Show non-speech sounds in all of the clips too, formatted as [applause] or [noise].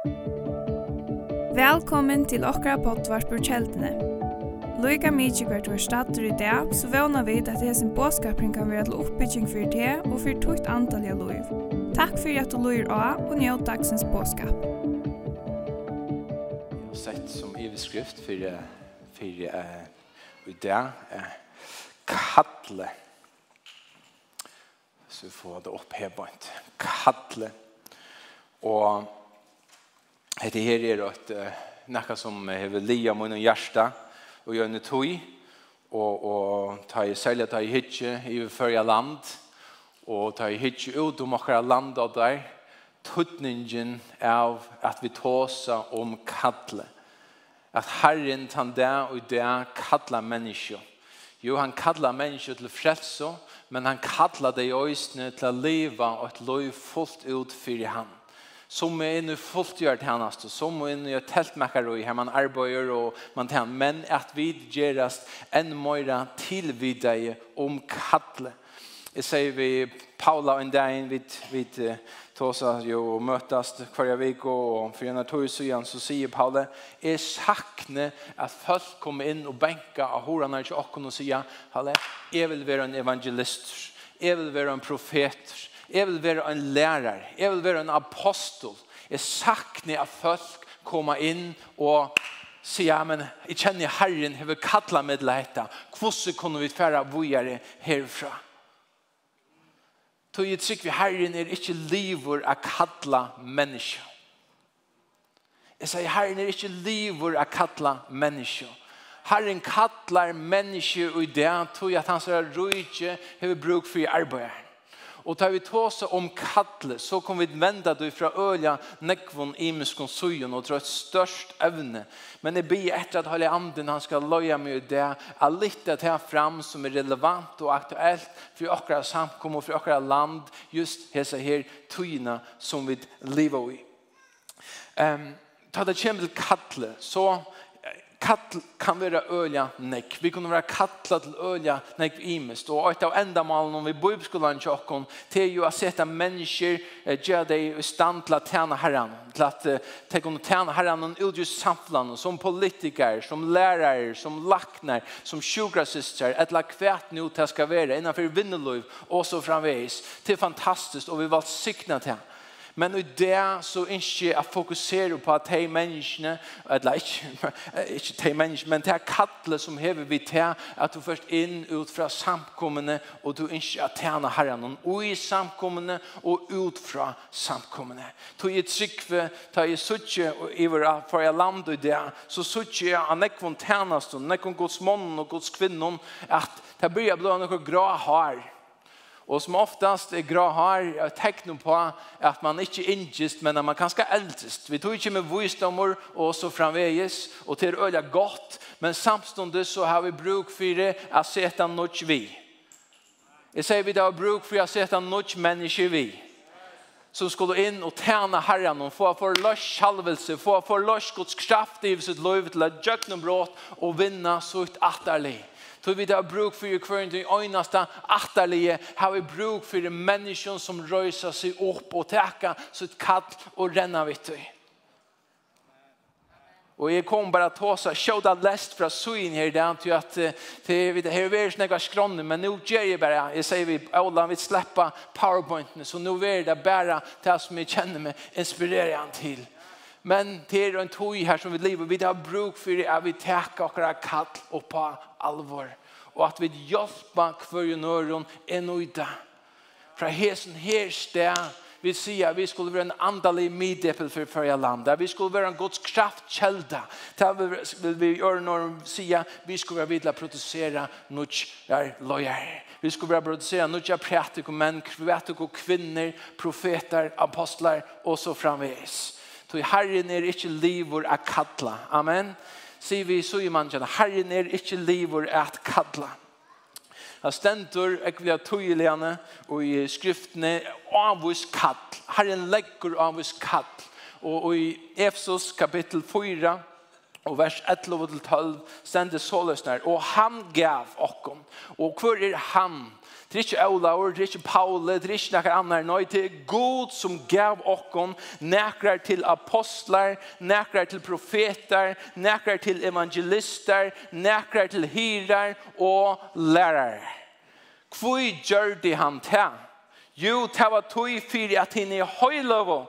Velkommen til okra potvart på kjeldene. Loika mykje hvert var stater i dag, så vana vi at det hesen båskapring kan være til oppbygging for det og for tukt antall av loiv. Takk for at du loir av og njød dagsens båskap. Jeg har sett som iveskrift for, for uh, i dag, uh, kattle. Så vi får det opphebant. Kattle. Og Hette her er at uh, nekka som hever lia mun og hjärsta og gjønne tog og, og ta i selja ta i hitje i førja land og ta i hitje ut om okkara land av der tutningen av at vi tåsa om kattle at Herren tan der og der kattla menneskje Jo, han kattla menneskje til frelse, men han kattla deg i øysene til å leva og et løy fullt ut fyrir han som är inne fullt gör tjänst som er inne i tältmäkare i här man arbeider och man tjänar men att vi gerast en mera till vidare om kattle. Jeg sier vi Paula og Dain vi, vi tosa jo mötas hver vecka och for en tog så igen så säger Paula är sakne at folk kommer in och benka av hora til jag och kunna säga halle jag vill vara en evangelist jeg vil vara en profet Jeg vil være en lærer. Jeg vil være en apostel. Jeg sakner at folk kommer inn og sier, ja, men jeg kjenner Herren, jeg vil kalle meg til dette. Hvordan kunne vi fære vågjere herfra? Så jeg trygg vi Herren er ikke livor av kalle mennesker. Jeg sier, Herren er ikke livor av kalle mennesker. Herren kattler mennesker i det, tror jeg at han hans røyke har bruk for arbeidet. Og tar vi tåse om kattle, så kom vi vända du fra ølja, nekvon imiskon sujon og tror et størst evne. Men jeg blir etter at Halle Anden han skal loja meg det, er litt at her fram som er relevant og aktuelt for okra samkom og for okra land, just hese her tøyna som vi lever i. Um, ta det kjem til kattle, så kall kan vera ölja nek. Vi kunde vera kalla til ölja nek imest. Og ett av endamalen om vi bor i skolan tjockon det är ju att sätta människor göra dig i stand till att tjäna herran. Till att ta kunna tjäna herran och utgjus samflan som politiker, som lärare, som lacknar, som sjukrasister, ett lag kvärt nu det ska vara innanför vinnelöv och så framvis. Det är fantastiskt och vi var sikna till Men i det så ikke jeg fokuserer på at de menneskene, eller ikke, [laughs] ikke de menneskene, men det er kattle som hever vi til at du først inn ut fra samkommende og du ikke er tjene herren og i samkommende og ut fra samkommende. Så jeg trykve, da jeg suttje og iver for jeg land i det, så suttje jeg av nekvån tjeneste, nekvån gods mannen og gods kvinnen at det blir blå noe grå hår. Och som oftast är grå har tecken på att man inte är ingest, men at man kanske är. Vi tog inte med visdomar och så framväges och till öliga gott. Men samståndet så har vi bruk for det att sätta något vi. Jeg säger vi da har bruk for att sätta något människor vi som skulle in och tjene Herren og få för lös halvelse, få för lös Guds kraft i sitt liv till att jökna brott och vinna sitt attarliv. Tog vi har bruk för kvar inte öjnasta atterlige har vi bruk för människor som röjsar sig upp och täcka sitt katt och renna vid dig. Och jag kom bara att ta så show that last för att så in här till att vi det här är snäga skronnen men nu ger jag bara jag säger vi alla vi släppa powerpointen så nu är det bara det som jag känner mig inspirerad till men til en tog her som vi lever, vi har bruk for det at vi takker akkurat kall og på alvor, og at vi hjelper hver nøren er noe i dag. Fra hesen her sted, vi sier vi skulle være en andelig middeppel for førre landet. Vi skulle være en gods kraftkjelda. Det vil vi gjøre når vi sier vi skulle være videre produsere noe løyer. Vi skulle være produsere nødgjør prætik og menn, kvætik og kvinner, profeter, apostler og så framvis. Tog Herren er ikke livor at kattla. Amen. Sier vi så i mannen, Herren er ikke livor at kattla. Det stendur ekvia tøyligane og i skriftene avvis kall. Herren legger avvis kall. Og, og i Efsos kapittel 4 og vers 11-12 stendur såløsner, Og han gav okkom. Og hvor er han? Det er ikke Olaur, det er ikke Paule, det er ikke noen annen. Nei, det er God som gav okken nekrar til apostlar, nekrar til profetar, nekrar til evangelister, nekrar til hyrar og lærar. Hvor gjør de han til? Jo, det var tog fyrir at henne er høyløvå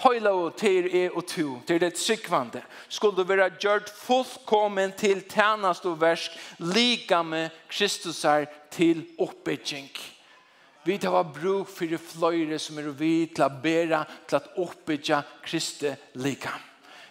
Høyla og til er og to, til det sykvande, skulle være gjørt fullkommen til tjenest og versk, lika med Kristus er til oppbygging. Vi tar bruk for fløyre som er vi til å bære, til å oppbygge Kristi lika.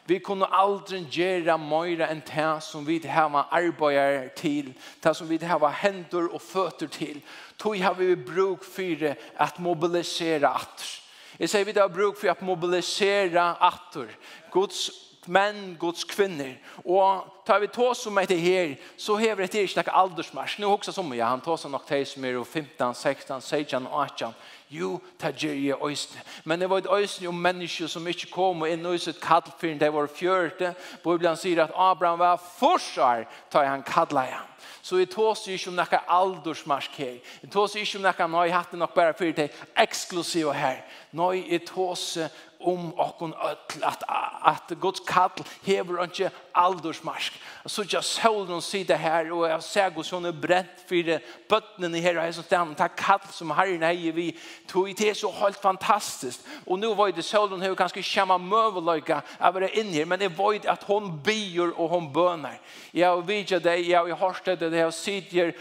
Vi kunne aldri gjøre mer enn det som vi har arbeider til, det som vi har hender og føtter til. Tog har vi bruk for at mobilisere atter Jeg sier vi det har bruk for å mobilisere atter. Guds menn, Guds kvinner. Og tar vi tå som er det her, så hever det ikke noe aldersmars. Nå også som jeg, han tar om nok til som er 15, 16, 16, 18. Jo, det gjør jeg øyne. Men det var et øyne om mennesker som ikke kom og inn i sitt kall det var fjørte. Bibelen sier at Abraham var forsvar, tar han kallet igjen. Så vi tås ju om några aldersmarsk här. Vi tås ju om några nöj hatt och bara för det exklusiva här. Nöj är tås om och öll att, att Guds kall hever inte aldersmarsk. Jeg så ikke solen og sitte her, og jeg ser hos hun er brent for bøttene her, og jeg som stedet, takk kall som herren heier vi, tog det så helt fantastisk. Og nå var det solen her, kanskje kjemme møveløyka, jeg var inne her, men det var at hun byr og hun bøner. Jeg har vidtje det, jeg har hørt det, jeg har sitt her,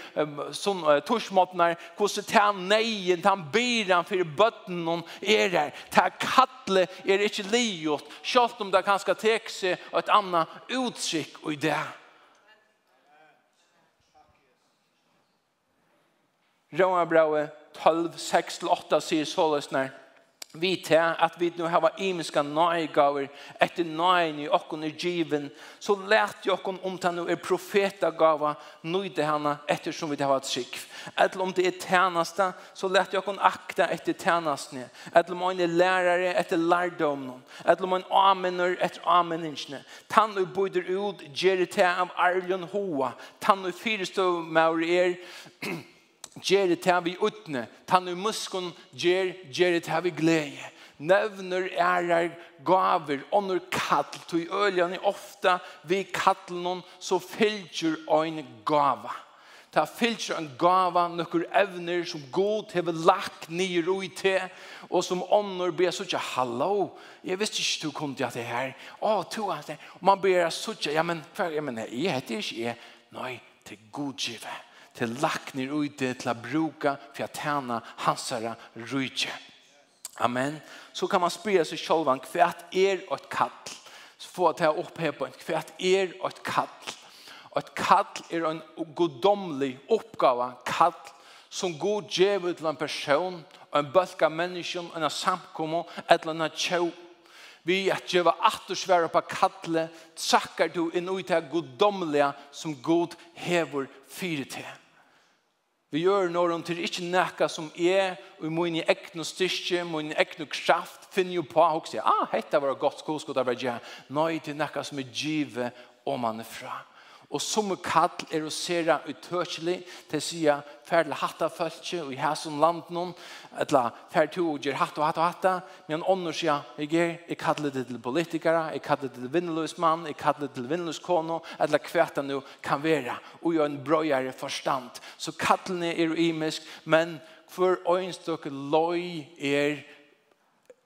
sånn torsmåttene, hvordan tar han neien, tar han byr han for bøttene er her, tar kallet er ikke livet, selv om det kanskje tek seg et annet uttrykk i det. Rønne brevet 12, 6-8 sier sålesnær vi til at vi nå har imiska nøygaver etter nøyen i okken i given, så lært jo okken om det nå er profetagava nøyde henne ettersom vi har et sikv. Eller om det er tjeneste, så lært jo okken akta etter tjenestene. Eller om man er lærere etter lærdomnen. Eller om man amener etter ameningene. Tann og bøyder ut, gjør det til av Arlion hoa. Tann og fyrestøv med er [clears throat] Gjør det til vi utne, tann i muskon, gjer, gjør det til vi glede. Nevner ærer, gaver, ånder kall, tog er ofta vi kall noen, så fylgjer ein gava. Ta fylgjer en gava, nokkur evner som god hever lagt nir og te, og som ånder ber så hallo, jeg visste ikke du kom til at det her. Å, to at det. Man ber så ja, men, ja, men jeg heter ikke jeg. Nei, til godgivet till lackner och ute til å bruka för att tjene hans rike. Amen. Så kan man spela seg själv en kvärt er et kall. Så får jeg ta upp här på en kvärt er et kall. Et kall är en godomlig oppgave, Kall som god ger til en person en en av människan, en samkomma eller annet kjøp. vi at du attersværa på kattle, trakkar du inn ut til godomlige som god hever fire til. Vi gjør noen til ikke nækka som er, og min egne styrke, min egne kraft, finner jo på og sier, ah, hette var godt skoskott av verja. Nei, det er nekka som er givet om man er fra. Og som kall er å se det utørselig til å si at ferdig hatt av følelse og i hæsson land noen, eller ferdig to og gjør hatt og hatt og hatt, men ånder sier, jeg er, jeg kaller det til politikere, jeg kaller det til vinneløs mann, jeg kaller det til vinneløs kone, eller hva det nå kan være, og gjør en brøyere forstand. Så kallene er imisk, men for øynstøkke løy er,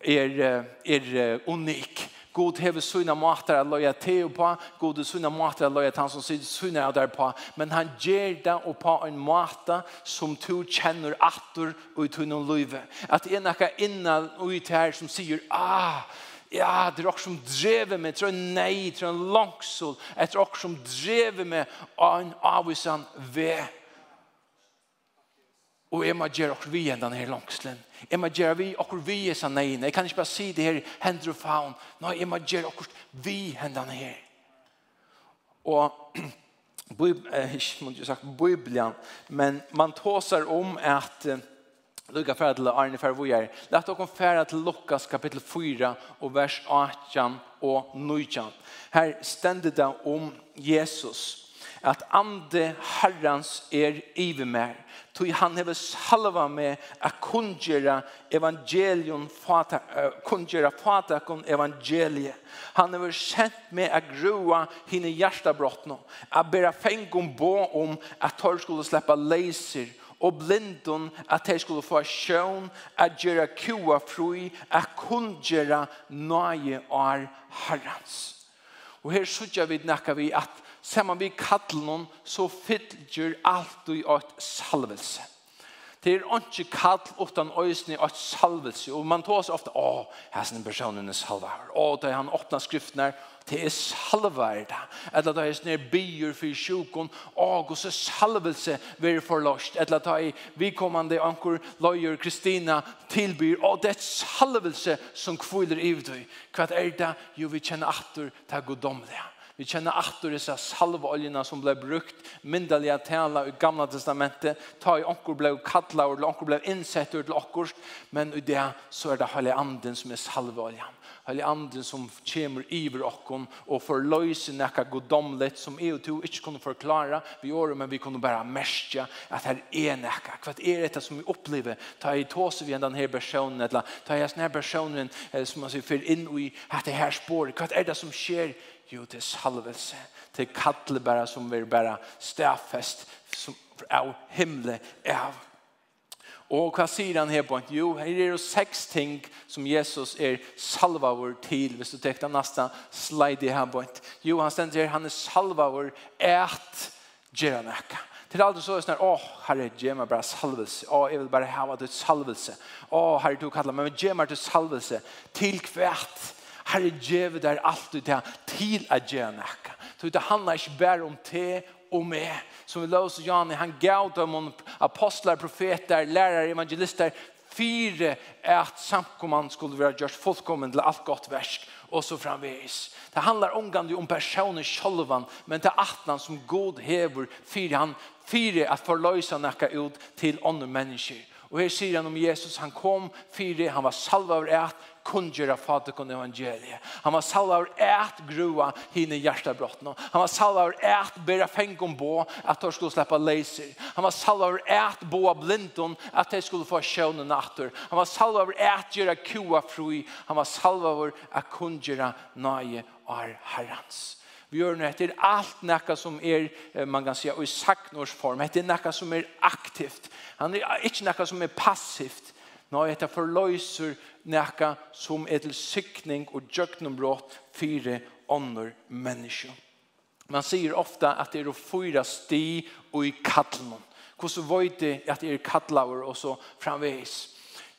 er, er, er unik. God hever sina måter att loja teo på. God är sina måter att loja till han som sitter sina av där på. Men han ger det och på en måte som du känner attor och ut honom livet. Att en akka innan och ut här som säger ah, Ja, det er også som drever meg tror jeg nei, tror jeg langsol. Det er også som drever meg av en avvisan ved. Og jeg må gjøre også vi enn denne langsolen. Jeg må gjøre vi akkur vi er sånn nei. Jeg kan ikke bare si det her hender og faun. Nei, jeg må gjøre akkur vi hendene her. Og ikke må jeg sagt Bibelen, men man tåser om at Lukka færa til Arne færa er. Lett okkom færa til Lukas kapittel 4 og vers 18 og 19. Her stender det om Jesus. At ande herrans er iver mer tui han hever salva med a kungjera evangelion fata, uh, kungjera fata kun evangelie. Han hever sent med a grua hine hjertabrottno, a bera fengum bo om at tor skulle sleppa leiser og blindun at de skulle få sjøen, at gjøre kua fri, at kun gjøre nøye og herrens. Og her sørger vi nekka vi at saman vi kallen så fyller alt i et salvelse. Det er ikke kall utan øyne og salvelse. Og man tar seg ofte, å, her er en person under salvar. Å, da han åpner skriften her, det er salvar da. Eller da er sånne byer for sjukken, å, og så salvelse vil for løst. Eller da er vikommende anker, løyer, Kristina, tilbyr, å, det er salvelse som kviler i deg, Hva er det? Jo, vi kjenner atter, til er. Vi kjenner atter disse salveoljene som ble brukt, myndelige tala i gamla testamentet, ta i onker ble kattla, eller onker ble innsett til onker, men i det så er det Halle Anden som er salveoljen. Halle Anden som kommer iver onker og forløser nekka godomlet som jeg og to ikke kunne forklare vi gjør men vi kunne bare merke at her er nekka. Hva er dette som vi opplever? Ta i tåse vi denne personen, eller ta i denne personen som man sier, fyr inn i dette her sporet. Hva er det som skjer? Hva Jo, det er salvelse. Det er kattle bare som vil bare stafest som av himle av. Og hva sier han her på? Jo, her er det seks ting som Jesus er salvavur til. Hvis du tekter nesten slide her på. Jo, han stender her, han er salvavur et gjeranekka. Det er alltid så sånn åh, herre, gjør meg bare salvelse. Åh, jeg vil bare ha det salvelse. Åh, herre, du kallar meg, men gjør meg til salvelse. Til kvært Herre, djeve der alt ut til at gjøre nekka. Så det handler ikke bare om te og med. Som vi løs og Janne, han gav dem om apostlar, profeter, lærere, evangelister, fire at samkommand skulle være gjort fullkommen til alt godt versk, og så framveis. Det handlar omgående om personen sjølvan, men det atnan som god hever fire han, fire at forløysa nekka ut til andre mennesker. Og her sier han om Jesus, han kom fire, han var salva over et, kungjera fatikon evangeliet. Han var salvar ät grua hinne hjärtabrotten. Han var salvar ät bera fängom på at de skulle släppa leiser. Han var salvar bo boa blindon at de skulle få sjönen natter. Han var salvar ät göra kua fri. Han var salvar att kungjera naje ar herrans. Vi gjør nu etter alt näka som er, man kan säga i saknors form. Det er näka som er aktivt. Han er ikke näka som er passivt. Nei, dette forløyser nekka som er til sykning og djøknumbrott fire ånder mennesker. Man sier ofta at det er å fyra sti og i kattelen. Hvordan vet det at det er kattelaver og så framveis?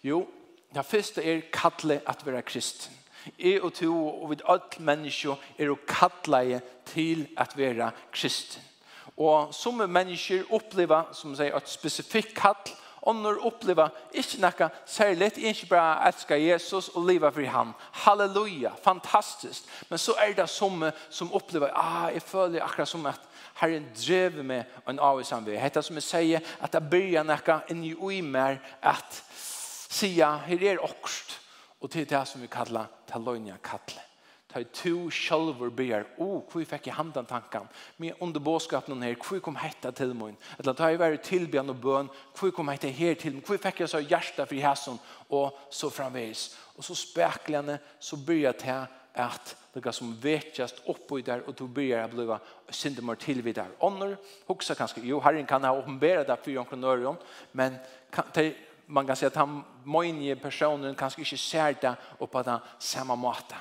Jo, det første er kattle at være kristen. Jeg og to og vid alt mennesker er å kattleie til at være kristen. Og som mennesker opplever, som sier, et spesifikt kattel Ånder oppleva ikke noe særlig, ikke bare elsker Jesus og leva for ham. Halleluja, fantastisk. Men så er det som, som opplever, ah, jeg føler akkurat som at Herren drev med en avvisan vi. Hetta som jeg sier, at det blir noe inni ui mer at sier, her er okst, og til det som vi kallar, talonja kallet. Ta to sjálfur ber, o, hvor fikk jeg handen tanken, med under båskapen her, hvor kom hetta til mun, eller ta i væri tilbjørn og bøn, hvor kom hetta her til mun, hvor fikk jeg så hjertet for hæsson, og så framveis. Og så spekljande, så byr jeg til at det som vetjast oppi der, og du byrja a bliva syndemar tilvid der. Ånder, hoksa kanskje, jo, herren kan ha åpenbæra det for jonkronnøren, men kan, te, man kan si at han møgnige personen kanskje ikke ser det på den samme måten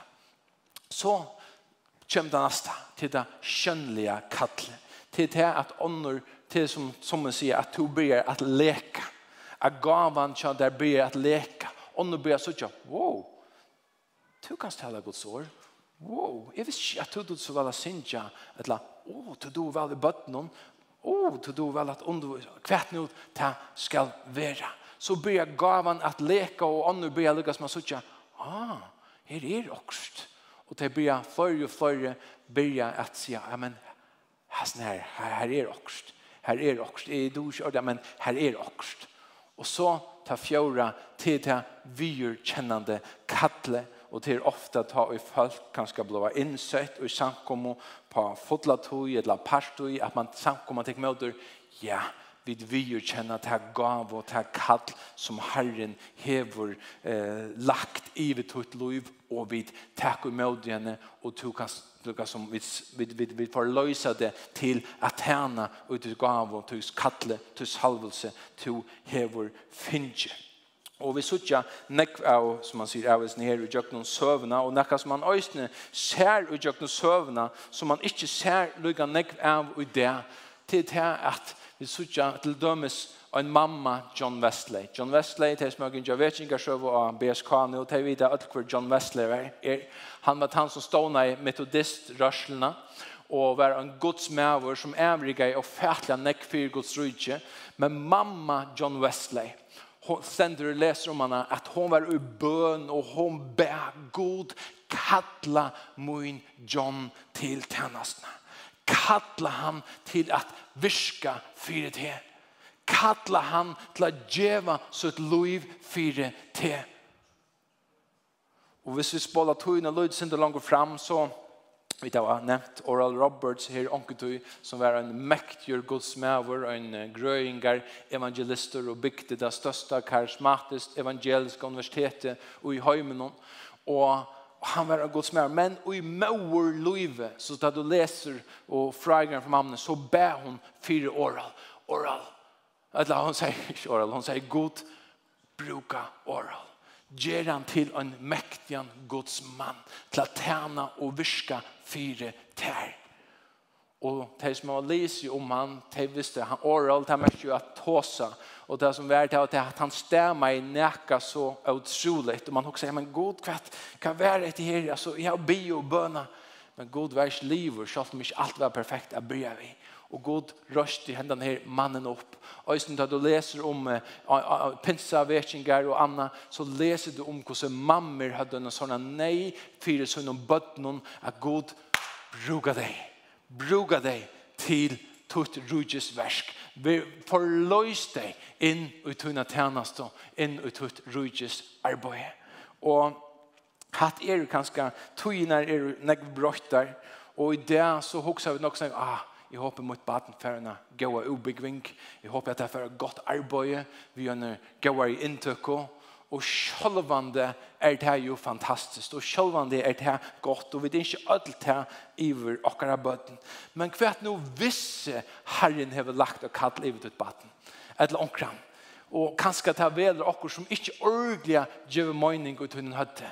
så kommer det neste til det kjønnelige kattelet. Til det at ånder, til som, som man sier, at du blir at leka. At gavan kjønn der blir at leka. Ånder blir så kjønn, wow, du kan stelle Guds år. Wow, jeg visste ikke at du så vel synja, eller, oh, du du vel i bøttenen, oh, du du vel at undervise, hvert nå, ta skal være. Så blir gavan at leka, og ånder blir lykkes med så synja, ah, her er okst Og det blir før og før blir at si, ja, men her, her er okst. Her er okst. Jeg er ikke men her er okst. Og så ta fjøra til det virkjennende kattle, og til ofta ta i folk kanskje blå innsøtt og samkommo på fotlatøy eller partøy, at man samkommer til møter, ja, vid vi känna att här gav och här kall som Herren hever eh, lagt i vid tutt liv och vid tack och mod henne och kan lukka som vi, vi, vi, vi får det till att härna och du gav och du kallle, du salvelse, till hever finge. Og vi sutja nekv av, som man sier, avvis nere i jøkken søvna, og nekka som man øysne ser i jøkken søvna, som man ikkje ser lukka nekv av i det, til det at vi sutja til dømes en mamma John Wesley. John Wesley, det er smøkken jeg vet ikke sjøv av BSK nå, og det er vidt alt hvor John Wesley var. Er, han var han som stående i metodistrørslene, og var en godsmæver som evriga i offentlige nekk for Guds rydtje. Men mamma John Wesley, hon sender og leser om henne att hon var i bön och hon bär god kalla min John till tjänsterna. Kalla han til at virka fyre te. Kalla han til at djeva sitt loiv fyre te. Og hvis vi spolar tøyna løyd sindu langt fram, så vi det var nevnt Oral Roberts her onketøy, som var en mektjør godsmæver, en grøyngar evangelister og bygde det største karismatisk evangeliske universitetet og i høymenon. Og han var en god smär. Men i mauer løyve, så da du leser og frager fra mamma, så ber hun fire oral. Oral. Eller hun sier [laughs] ikke oral, hun sier god bruka oral. Ger han til en mektig Guds mann til å tjene og virke fire tär. Og de som har lyst om han, de visste han oral, de märkte ju att tåsa. Och det som var det at att han stämma i nækka så utrolig. Och man också sier, men god kvätt, kan er det her? Altså, jeg jag be og böna. Men god vars liv och om mig allt var perfekt jeg bryr vi. Och god røst i hendene her mannen opp. Och hvis du läser om pinsa, vetsingar och anna, så läser du om hur mammor hade en sån nej för sådana bötnum at god bruker dig bruka deg til tutt rujus versk. Vi forløys deg inn i tunna tjeneste, inn i tutt rujus arbeid. Og hatt er kanskje, tøyner er nek brøttar, og i det så hoksa vi nok sånn, ah, Jeg håper mot baden for en gode ubyggving. Jeg håper at jeg får godt arbeid. Vi gjør gode i inntøkket og sjølvande er det jo fantastisk, og sjølvande er det godt, og vi er ikke ødelt her iver akkurat bøten. Men hva er nå visse Herren har lagt og kallt livet ut baden, eller omkring. og kanskje ta vel okkur som ikke ordentlig gjør mening ut hun høtte,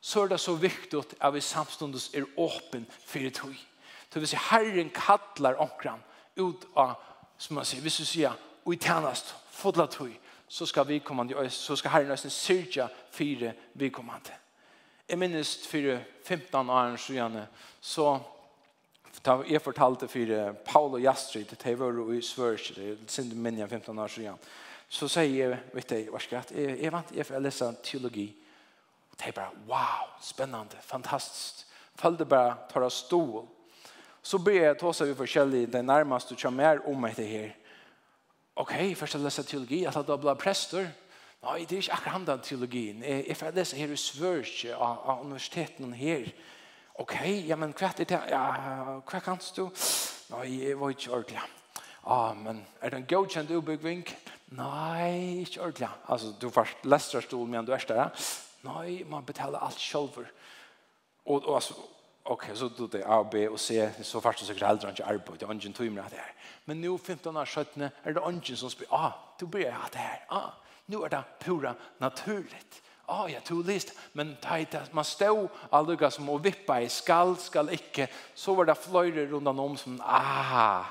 så er det så viktig at vi samstundes er åpen for det tog. Det vil si, Herren kallar omkram ut av, som man sier, hvis du sier, og i tjenest, fodla tog, så skal vi kommande så skal Herren nästan syrja fire vi komme til. Jeg minnes för 15 år siden, så ta jeg fortalte for Paul og Jastrid det var i Sverige, det er sin minne 15 år siden, Så säger vet du hva skal jag jeg vant jeg får lese teologi. og det bara wow, spännande, fantastiskt. følte bara tar stol. Så ber jag ta sig vi forskjellig i den närmaste och mer om det här ok, først jeg leser teologi, at jeg da ble prester. Nei, det er ikke akkurat den teologien. Jeg, jeg får lese her i Svørkje av, av universiteten her. Ok, ja, men hva er det? Ja, hva kan du? Nei, jeg var ikke ordentlig. Ja, men er det en godkjent ubyggving? Nei, ikke ordentlig. Altså, du får lese lesterstol, men du er der. Nei, man betaler alt selv. Og, og altså, ok, så du det A, B och C, så först så eldre han ikke arbeid, det är ingen med det. Men nu 15 år sedan er det ingen som spør, ah, du börjar ha det her, ah, nu er det pura naturligt. Ah, jag tog list, men tajta, man stod alluga som och vippa i skall, skall ikke, så var det fløyre rundan om som, ah,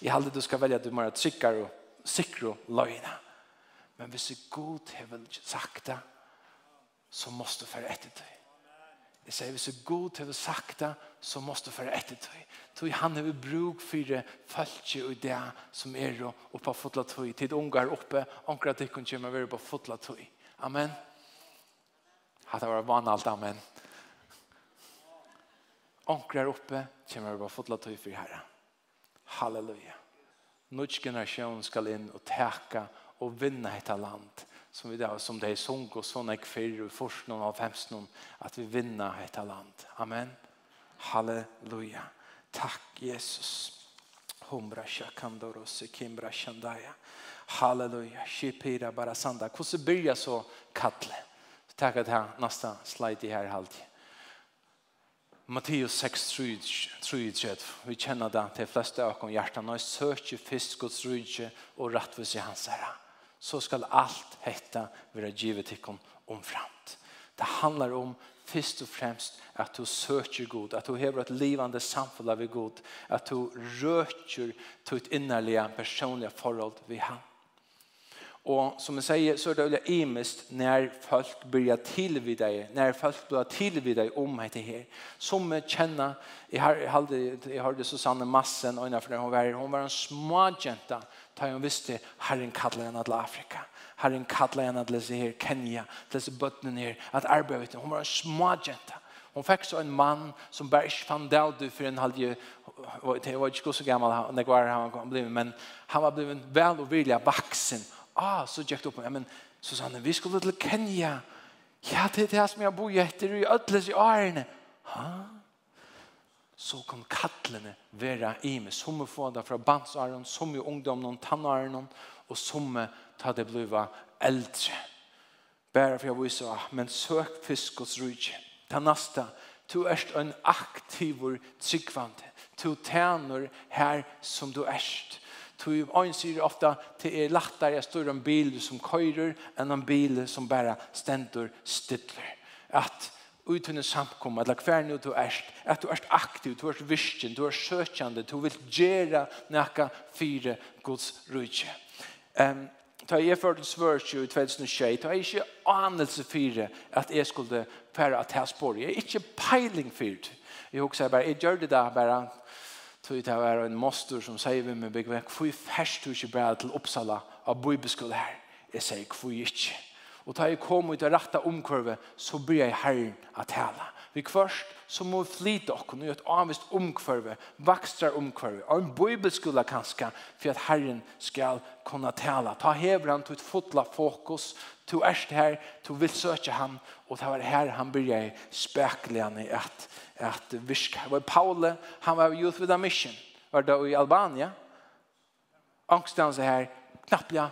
jag hade du ska välja du du ha tryckar och sikro löjna. Men hvis du god har sagt det, så måste du för ett till Jeg sier, hvis du god til å sagt det, så måste du føre etter tøy. Tøy han har bruk for det følge og det som er og på fotla tøy. Tid ungar oppe, omkring at de kan komme være på fotla tøy. Amen. Hatt det var vann alt, amen. Onkra oppe, kommer være på fotla tøy for herre. Halleluja. Norsk generasjon skal inn og teka og vinna dette land som vi da, som det er sång og sånn är kväll og först någon av femst någon vi vinner detta land. Amen. Halleluja. Takk, Jesus. Humbra shakandoros kimbra shandaya. Halleluja. Shipira bara sanda. Hvordan så så kattle. Takk at her nasta slide i her halt. Matteus 6, 3, Vi kjenner det til fleste økene hjertet. Når jeg søker fisk og rydde og rettvis i hans herre så skal allt hetta vara givet ikon omframt. Det handlar om först och främst att du søker god, att du hever et livande samfunn av god, att du røker til et innerlige personliga forhold vi har. Och som jeg säger så er det veldig imest när folk börjar till vid dig, när folk börjar till vid dig om det her. Som känner, jag hörde, jag hörde Susanne Massen, och hon var, hon var en smågenta Da han visste, Herren kallar henne til Afrika. Herren kallar henne til disse her Kenya, til disse bøttene her, at arbeidet. Hon var en småjenta. Hon fikk så en mann som bare ikke fann det du for en halvdje, jeg var ikke så gammel han var han ble, men han var blevet vel og vilja vaksen. Ah, så gikk det opp, men så sa han, vi skulle til Kenya. Ja, det er det som jeg bor i etter i ødles i årene. Hæ? så kan kattlene være i meg. Som vi får det fra bandsåren, som i ungdom noen tannåren, og som vi tar det bliva eldre. Bare for jeg viser, men søk fisk hos rydde. Det neste, du er en aktivur tryggvande. Du tjener her som du erst. Du ein sier ofta til er lattare jeg står en bil som køyrer enn en bil som bare stender stiller. At ut under samkomma, eller hver nu du erst, at du erst aktiv, du erst visken, du erst søkjande, du vil gjøre nekka fire Guds rydje. Um, ta jeg for den svørsju i 2021, ta jeg ikke anelse fire at jeg skulle fære at jeg spår. Jeg er ikke peiling fyrt. Jeg husker bare, jeg gjør det da bare, tog det var en moster som sier vi med begvek, hvor først du ikke bare til Uppsala av bibelskole her? Jeg sier, hvor ikke? Og da jeg kom ut av rette omkvarve, så blir jeg herren at tale. Vi først så må vi flyte okken og gjøre et avvist omkvarve, vakstar omkvarve, og en bibelskola kanskje, for at herren skal kunne tale. Ta hever han til et fotla fokus, til erst her, til vil søke ham, og det var her han blir spekle i at, at virka. Det var Paule, han var Youth with a Mission, var det i Albania. Angstene hans her, knapplega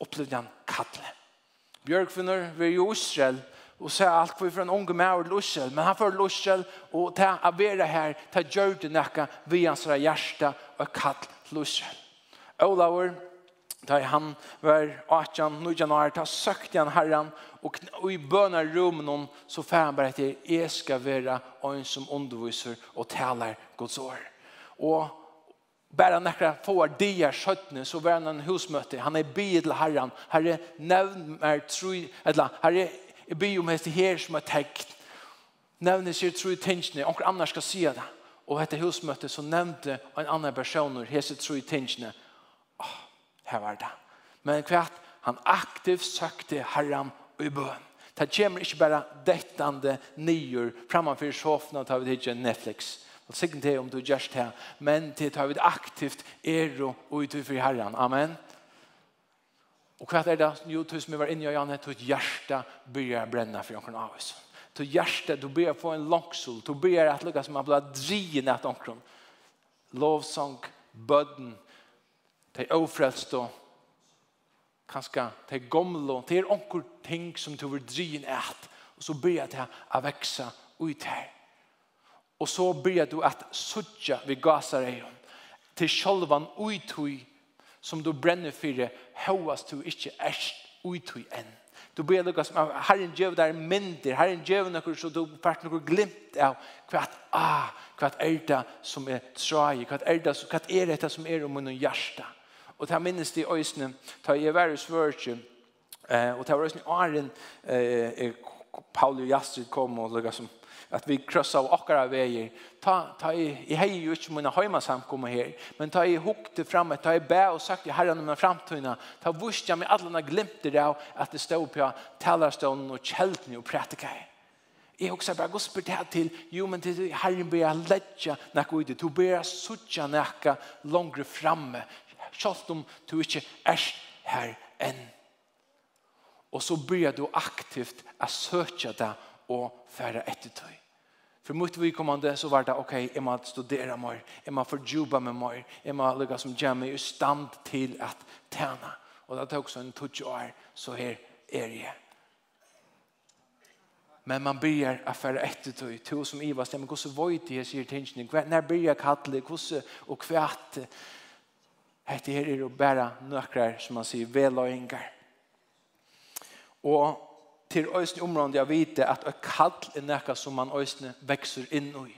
opplevde han kattle. Bjørkvinner var jo Israel og sa alt for en unge med til Israel, men han får Israel og ta å være her, ta gjør det nekka via hans hjerte og kall til Israel. Olaur, da han var 18, 19 år, ta søkte han herren og, og i bøna rummen så får han bare til jeg skal være en som underviser og taler Guds år. Og bara några få dagar skötne så var han en husmöte. Han är bi till Herren. Herre nämn mer tro eller Herre är bi om häst här som har täckt Nämn sig tro tension och annars ska se det. Och detta husmöte så nämnde en annan person hur häst tro tension. Ah, här var det. Men kvart han aktivt sökte Herren i bön. Det kommer ikke bara dettende nior framför sofaen og tar vi till Netflix. Og sikkert det om du gjørs det, men det tar vi aktivt er og ut for Herren. Amen. Og hva er det? Jo, du som var inne i Janne, du hjerte begynner å brenne for noen av oss. Til hjerte, du begynner å få en langsol, du begynner å lukke som er blad drien at noen. Lovsang, bøden, til ofrelst og kanskje til gamle, det er noen ting som du vil drien at, og så begynner det å vekse ut her. Og så börjar du att suttja vid gasar til sjølvan uitui som du brenner for det hoas du ikke ärst uitui enn. Du börjar lukka som herren djöv der minder, herren djöv noe så du fært noe glimt av kvart, ah, kvart er det som er trai, kvart er det, kvart er det som er om noen hjärsta. Og det minnes det i øysene, ta i verre svørtje, eh, og ta var øysene i åren, eh, Paul og Jastrid kom og lukka som, at vi krossa av okkara veier. Ta, ta i, i hei jo ikke mine heima samkommer her, men ta i hukte fram, ta i bæ og sagt i herren om framtøyna, ta vurs jeg med alle glimter av at det stod på talarstånden og kjeltene og prætikar. Jeg også bare gosper det til, jo, men til herren ber jeg ledja nekka ut, du ber jeg sutja nekka langre framme, sjalt om du ikke er her enn. Og så börjar du aktivt å søke deg og fære etter tøy. For mot vi kommande så var det, ok, jeg må studere mer, jeg må fordjuba meg mer, jeg må lukka som jammer i stand til at tjene. Og det tok også en tutsi år, så her er jeg. Men man byrjar å färra etter tøy, to som Iva stemmer, hur så vojt det sier tingene, när byrjar jeg kattelig, hvordan och kvært? Hette her er å bære nøkrar, som man sier, veløyngar. Og til øyne området jeg vet at et kall er noe som man øyne vekser inn i.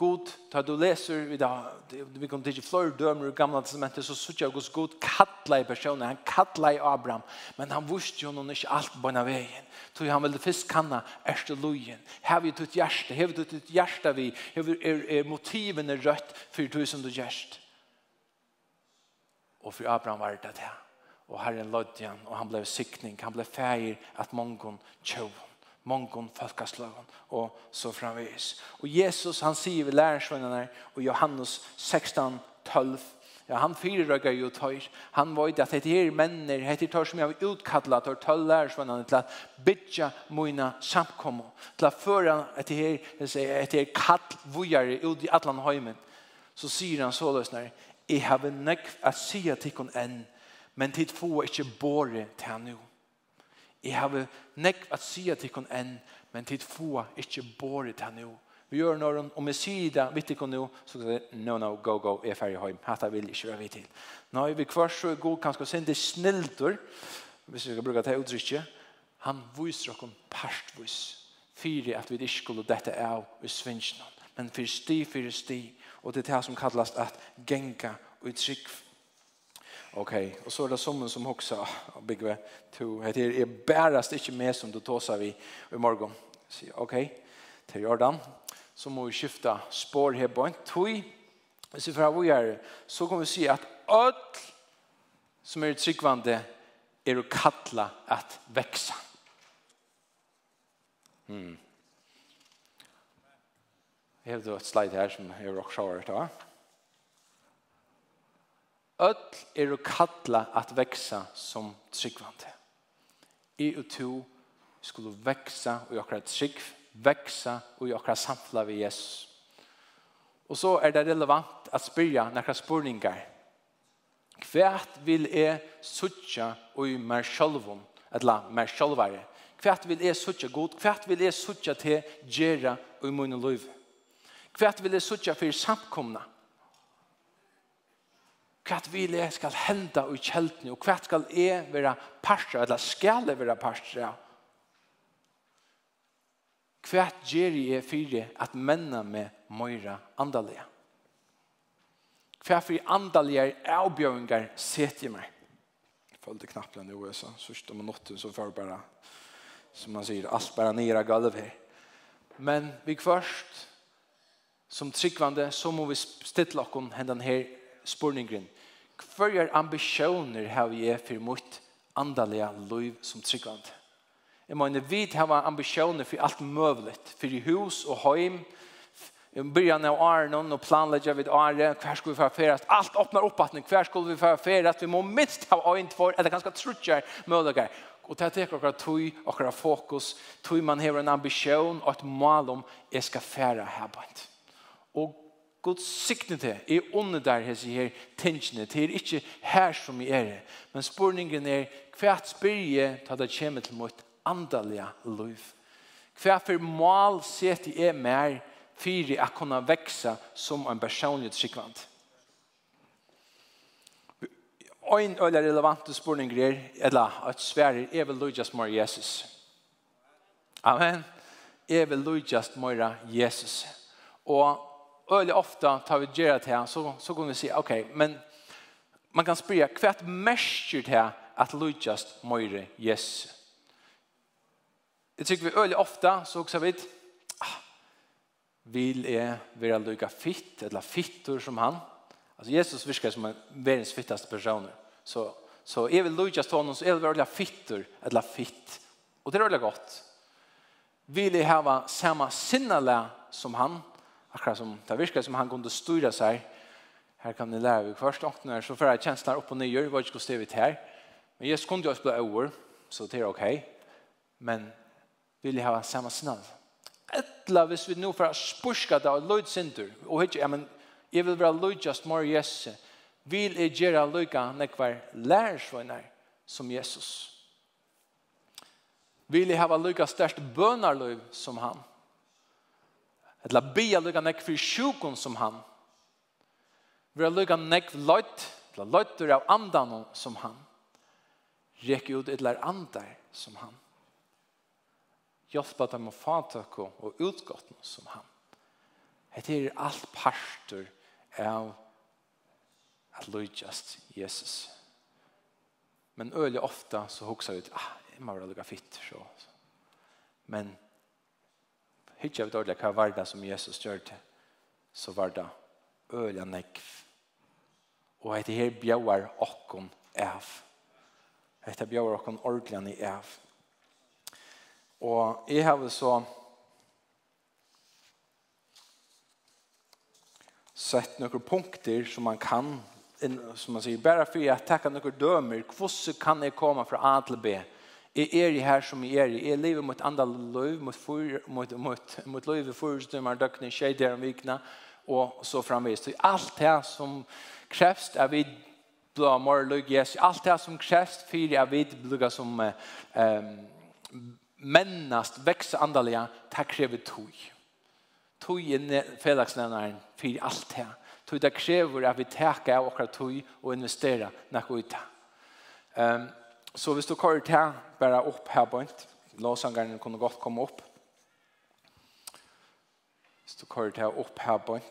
God, da du leser, vi, da, vi kommer til flere dømer i gamle testamentet, så sier jeg hos God kattler i personen, han kattler i Abraham, men han visste jo noen ikke alt på denne veien. Så han ville først kanna erste lojen. Hev vi ditt hjerte, hev vi ditt hjerte vi, har er, er motivene rødt for tusen du gjørst. Og for Abraham var det det her og Herren lødde han, og han blev sykning, han blev feir at mongon tjøvn, mongon folkaslagen, og så framvis. Og Jesus, han sier ved lærersvennerne, og Johannes 16, 12, Ja, han fyrrøkker jo tøyr. Han var at det her menner, det er tøyr som jeg har utkattlet, og tøll lærersvennerne til at bytja moina samkommo, til at føre et her, et her kall vujare ut i atlan høymen. Så sier han så løsner, jeg har nekv at sier til kun enn, men tid få ikke båre til nu. Jeg har nekk at sya til enn, men tid få ikke båre til nu. Vi gjør når om vi sier det, vet ikke nå, så sier jeg, no, no, go, go, jeg er ferdig hjem. Hatta vil ikke være vi til. Nå er vi kvar så god, kanskje sende snilter, hvis vi skal bruke det uttrykket, han viser oss partvis, fyrir at vi ikke skulle dette av i svinsjonen, men fyrir sti, fyrir sti, og det er det som kallas at genga og trygg Okej, okay. och så är det som som också bigve to heter är bärast inte mer som du tar vi i morgon. Så okej. Okay. Till Jordan så må vi skifta spår här på en Och Så för vi är så kommer vi se att allt som är tryggvande är att kalla att växa. Mm. Jag har ett slide här som jag också har hört. Öll er kalla at veksa som tryggvante. I og to skulle og och jag trygg, veksa og jag kan samla Jesus. Og så er det relevant at spyrja nekra spurningar. Kvært vil jeg suttja og i mig självom, eller mer självare. Kvärt vil jag suttja god, kvært vil jeg suttja til gera og i mun och liv. Kvärt vill jag suttja samkomna hva vil jeg skal hende i kjeltene, og hva skal jeg være parstra, eller skal jeg være parstra? Hva gjør jeg for at mennene med møyre andalige? Hva for andalige avbjøringer setter jeg meg? Jeg følte knappen den i USA, om minutter, så får bare, som man sier, alt bare nere gulv her. Men vi først, som tryggvande, så må vi stille oss hendan her spurningen Hver ambisjoner har jeg for mot andalige liv som tryggvand? Jeg mener, vi har ambisjoner for alt mulig, for hus og heim, i början av Arnon och planlägger vid Are, hver skulle vi få affärast? Allt öppnar upp att hver skulle vi få affärast? Vi må minst ha en två, eller ganska trutjar möjliga. Och det här teker okra tog, okra fokus, tog man har en ambition och ett mål om jag ska färra här på ett. Och God sikne til, jeg ånder der hese her tingene, det er ikke her som jeg er. Men spurningen er, hva spyr jeg til det kommer til mot andalige liv? Hva for mål setter jeg mer for å kunne vekse som en personlig skikkvand? Ein øyla relevante spurning er, eller at sverre, er vil lydes mer Jesus. Amen. Jeg vil lydes mer Jesus. Og öle ofta tar vi gera det här så, så går vi se, okej, okay, men man kan spyrja kvart märker det här att lujast moire yes Det tycker vi öle ofta så också vet ah, vill är vara lika fitt eller fittor som han. Alltså Jesus viskar som en världens fittaste person Så så är vi just honom så är vi öliga fittor eller fitt. Och det är väl gott. Vill jag ha samma sinnala som han akkurat som det virker som han kunde styra sig. Här kan ni lära er först och när så förra känslan upp och ner vad ska stå vid här. Men Jesus kunde ju bli över så det är okej. Men vill jag ha samma snall. Ettla hvis vi nu för att spurska det och löjt og Och ja, men jeg vill vara löjt just more Jesus, Vill jag göra löjka nekvar lærersvøyner som Jesus. Vill jeg ha löjka störst bønarløy som han. Eller bia lukka nekk for sjukon som han. Vi har lukka nekk løyt, eller løytur av andan som han. Rek ut eller andar som han. Hjelpa dem å fatako og utgått som han. Det er alt parter av at lujtjast Jesus. Men øyelig ofta så hoksa vi ut, ah, jeg må være lukka fitt, så. Men hittar vi dårlig hva var det som Jesus gjør til, så var det øl nekv. Og etter her bjauar okkon av. Dette bjøver åkken ordentlig av. Og jeg har så sett noen punkter som man kan, som man sier, bare for jeg takker noen dømer, hvordan kan jeg komme fra A til B? Hvordan Jeg er i her som jeg er i. Jeg lever mot andre liv, mot, for, mot, mot, mot liv i forrestømmer, døkne, skjeder om vikene, og så framvis. Så alt det som krevs, er vi blå mer løg, yes. Alt det som krevs, for er vi blugga som eh, mennast, vekse andalega, det krever tog. Tog er feldagsnevneren for alt det. Tog det krever at vi teker av okra tog og investerer nok ut det. Um, Så hvis du kører til, bare opp her på en. låsangeren kunne godt komme opp. Hvis du kører til opp her på en.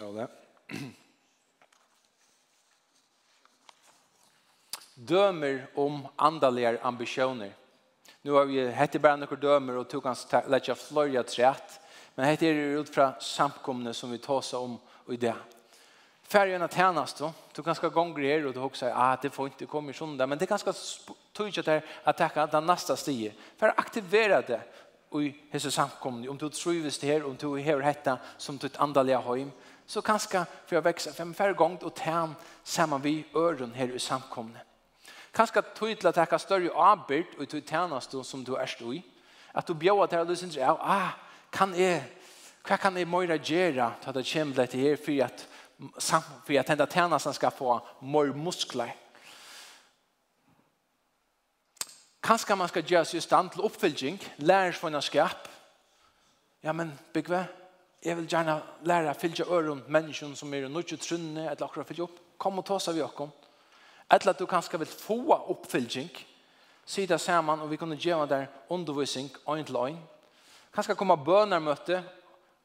Ja, det. [clears throat] Dømer om andalige ambisjoner. Nu har vi hette bara några dömer och tog hans lägga flöja trätt. Men hette är det ut från samkomne som vi tar sig om i det färgen att tjänas då. Du ganska gånger er och du också säger ah det får inte komma i där men det ganska tydligt att att täcka den nästa stige för att aktivera det i hese samkomne om du trivs det här om du har hetta som ditt andliga hem så ganska för att växa fem färre gånger och tjän samman vi öron här i samkomne. Kanske tydligt att ta större arbete och till tjänas då som du är stå i. Att du bjöd att du syns ja ah kan är Hva kan jeg møyre gjøre til at det kommer til dette her, for at samt för att hända tjänsten ska få mer muskler. Kanske man ska göra sig stand till uppfyllning, lära sig från skap. Ja, men begve, jag vill gärna lära fylla öron människan som är i nödvändigt trunne, eller akkurat fylja upp. Kom och ta sig vid oss. Eller att du kanske vill få uppfyllning. Sida samman och vi kunde göra där undervisning, en till en. Kanske komma bönermöte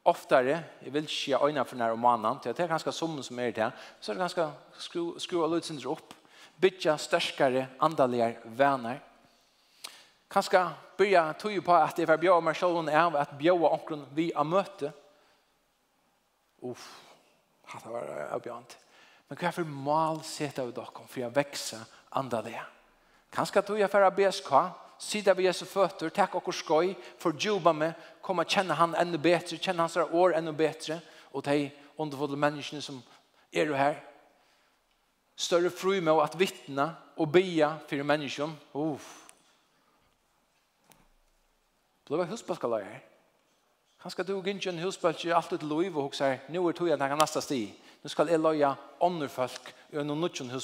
oftare, jeg vil ikke gjøre øyne for nær om mannen, til at det er ganske som som er det, så er det ganske skru, skru av lødsindre opp, bytja størskare, andalige venner. Kanskje byrja tog på at det var bjør meg selv av at bjør omkron vi har møte. Uff, det var avbjørnt. Men hva er for mal sett av dere for å vekse andaligare? Kanskje tog jeg for å beska, sida vi Jesu fötter, tack och skoj, fördjupa mig, komma känna han ännu bättre, känna hans år ännu bättre, och de underfulla människorna som är du här. Större fru med att vittna och bia för människan. Uff. Blev jag husbalkalare här? Han ska du inte en husbalkalare alltid till liv och säger, nu är tog att han nästa stig. Nu ska jag loja ånderfolk i en och nutjon.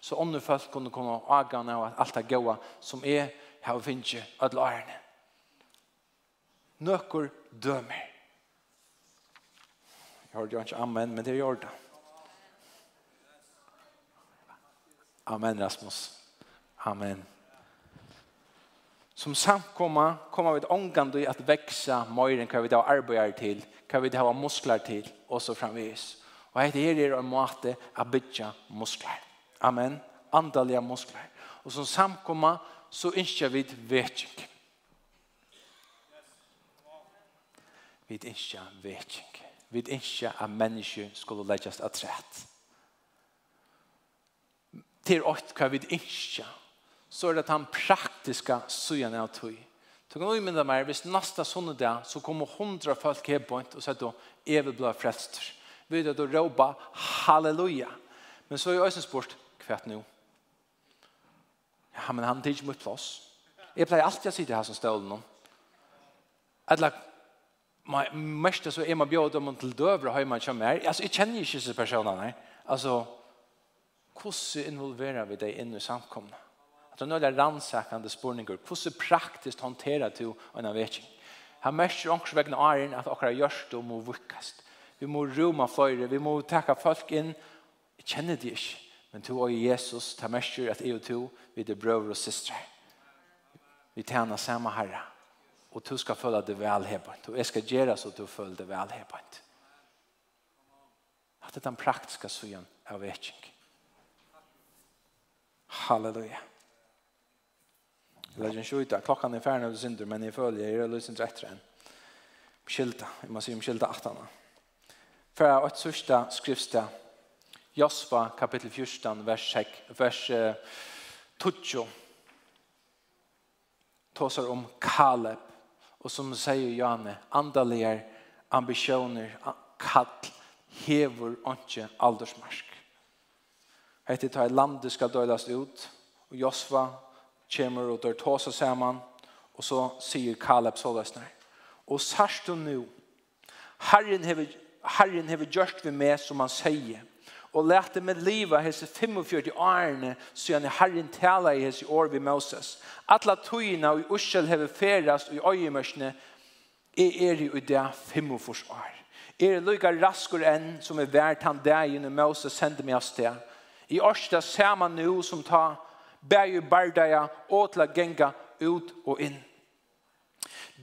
Så ånderfolk kunde komma och agana och allt det goda som är har finnje alle ærene. Nøkker dømer. Jeg hørte jo ikke amen, men det gjør det. Amen, Rasmus. Amen. Som samkomma kommer vi ångande i att växa mer än kan vi ta arbetare till, kan vi ta muskler till och så framvis. Och det här är en måte å bygga muskler. Amen. Andalige muskler. Och som samkomma så ønsker vi vekking. Vi ønsker vekking. Vi ønsker at mennesker skulle legges av trett. Til åkt hva vi ønsker, så er det den praktiske søyen av tog. Så kan du minne meg, hvis neste sånne dag, så kommer hundra folk her på og sier da, jeg vil bli frelster. Vi vet at du halleluja. Men så er jeg også spurt, hva er det nå? Ja, men han tigger mot plass. Jeg pleier alltid å sitte her som stålen om. Eller, mest så er man bjød om til døvre har man kommer her. Altså, jeg kjenner ikke disse personene her. Altså, hvordan involverer vi deg inn i samkomne? At det er noen rannsakende spørninger. Hvordan praktisk håndterer du en avveking? Han mestrer også vegna æren at okkara gjørst og må vukkast. Vi må roma fløyre, vi må takka folk inn. Jeg kjenner det ikke. Men to og Jesus, ta mestur at jeg og to, vi er brøver og systre. Vi tjener samme herre. Og to skal føle det velhebent. Og jeg skal gjøre så du føler det velhebent. At det er den praktiske søgen av vetjeng. Halleluja. Jeg legger en skjøyta. Klokkan er ferdig når du synder, men jeg føler jeg er løsent etter enn. Skilta. Jeg må si om skilta 18. For jeg har et sørste skriftstad Josva kapittel 14 vers 6 vers 12 tåsar om Kaleb og som säger Janne andaliga ambitioner kall hever inte aldersmark. Hette tar landet skal dödas ut og Josva kommer og dör tåsa saman og så sier Kaleb så løsne og sørst du nå Herren hever Herren hever gjort vi med som han sier og lærte med livet hese 45 årene siden Herren tala i hese år ved Moses. Atla tøyene og i hever ferast og i øyemørsene er er i det 45 år. Er lykka raskere enn som er vært han dagen og Moses sendte meg av sted. I årsdag ser man nå som ta bæg i bardaja og til å genga ut og inn.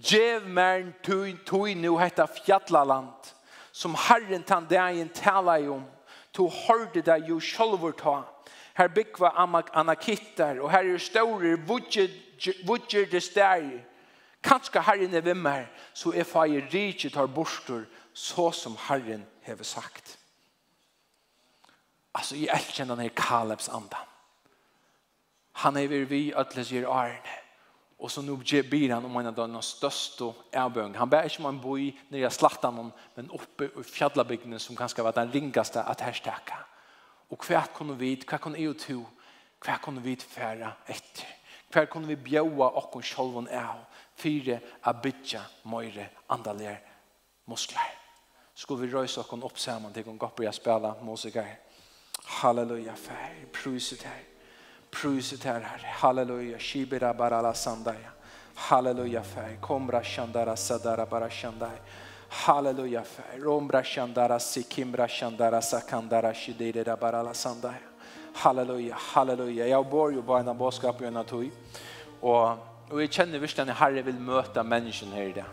Gjev mer tui, tui nu hetta fjallaland som Herren tann dagen tala i om to hørte det jo sjølver ta. Her byggva anakittar, og her er store vudger det stær. Kanskje herren er vimmer, så er feir riket tar borster, så som herren hever sagt. Altså, jeg elkjenner denne Kalebs andan. Han er vi at leser årene. Og så nå ber han om en av de største erbön. Han ber ikke om en boi nere i slattan, men oppe i fjallabygdene som kanskje var den ringaste her stekke. Og hva kunne vi, hva kunne jeg to, hva kunne vi fære etter? Hva kunne vi bjöa oss selv og av fire av bytja møyre andaliga muskler. Skulle vi røyse oss opp sammen til å gå på å spille musikere? Halleluja, färg, pruset her. Pruset her, Herre. Halleluja. Shibira barala sandaya. Halleluja, Fär. Kombra shandara sadara bara shandaya. Halleluja, Fär. Rombra shandara sikimbra shandara sakandara shidira barala sandaya. Halleluja, halleluja. Jeg bor jo bare en boskap i en tog. Og, og jeg kjenner verkligen at Herre vil møte mennesken her i det.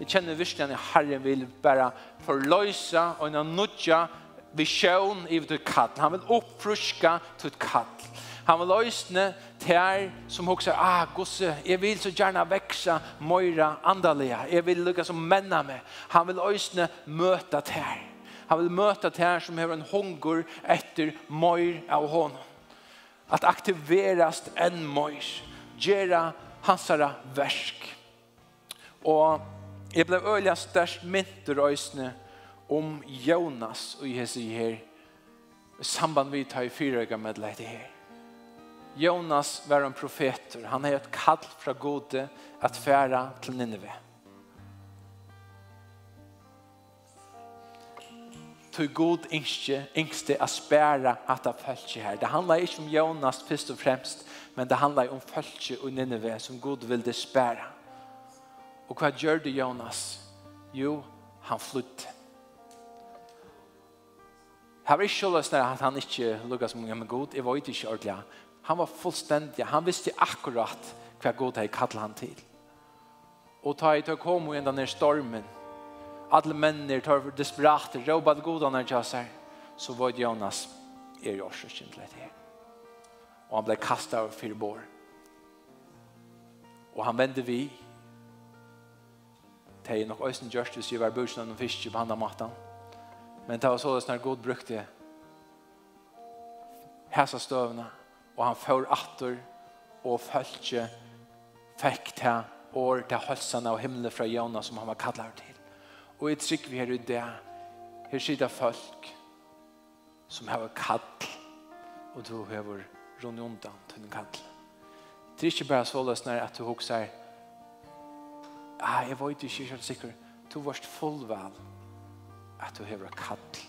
Jeg kjenner verkligen at Herre vil bare forløse og en nudja vision i ditt kall. Han vil uppfruska ditt kall. Han vil løsne til som hokser, ah, gosse, jeg vil så gjerne vekse møyre andalige. Jeg vil lukka som menna meg. Han vil løsne møte til Han vil møte til som har en hunger etter møyre av honom. At aktiverast en møyre. Gjera hansara versk. Og jeg ble øyelig størst mynter øysene om Jonas og Jesu her i samband vi tar i fyrøyga med leit her. Jonas var en profeter. Han har ett kall fra gode att färra till Nineve. Tog god inske, ingste att spära att ha följt här. Det handlar inte om Jonas först och främst, men det handlar om följt och Nineve som god ville spära. Och vad gör du Jonas? Jo, han flytt. Här var inte så lösnare att han inte lukkade så många med god. Jag var inte ordentligt. Han var fullständig. Han visste akkurat hva god jeg kallet han til. Og ta i til å komme inn denne stormen. Alle mennene tar for desperat. Råba til god han er kjøsar. Så var Jonas er i årsøkken til dette her. Og han ble kastet over fire bår. Og han vende vi. Det er nok øyne gjørst hvis vi var bursen av noen fisk på andre maten. Men det var så det snart god brukte hæsa støvene og han får atter og følge fikk til år til hølsene og himmelen fra Jona som han var kallet til. Og jeg trykker vi her i det. Her sitter folk som har kall og du har rundt undan til den kall. Det er ikke bare så løsner at du hokser ah, jeg vet ikke helt sikker du varst fullvel at du har kall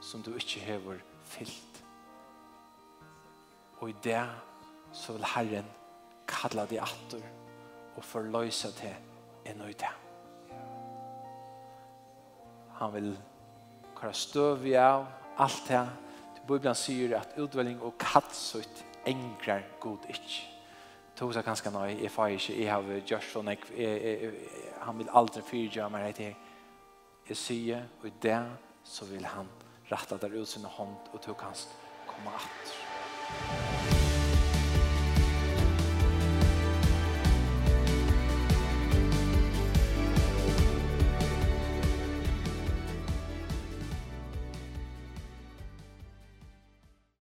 som du ikke har fyllt Og i det så vil Herren kalla deg atter og forløse til en og i det. Han vil kalla støv i av alt det. Bibelen sier at utvelling og kattsutt engrar god ikk. Tosa kanskje nei, jeg får ikke, jeg har gjort sånn, han vil aldri fyrtja meg rett her. Jeg sier, og i det så vil han rette der ut sin hånd, og tog hans komme atter. Takk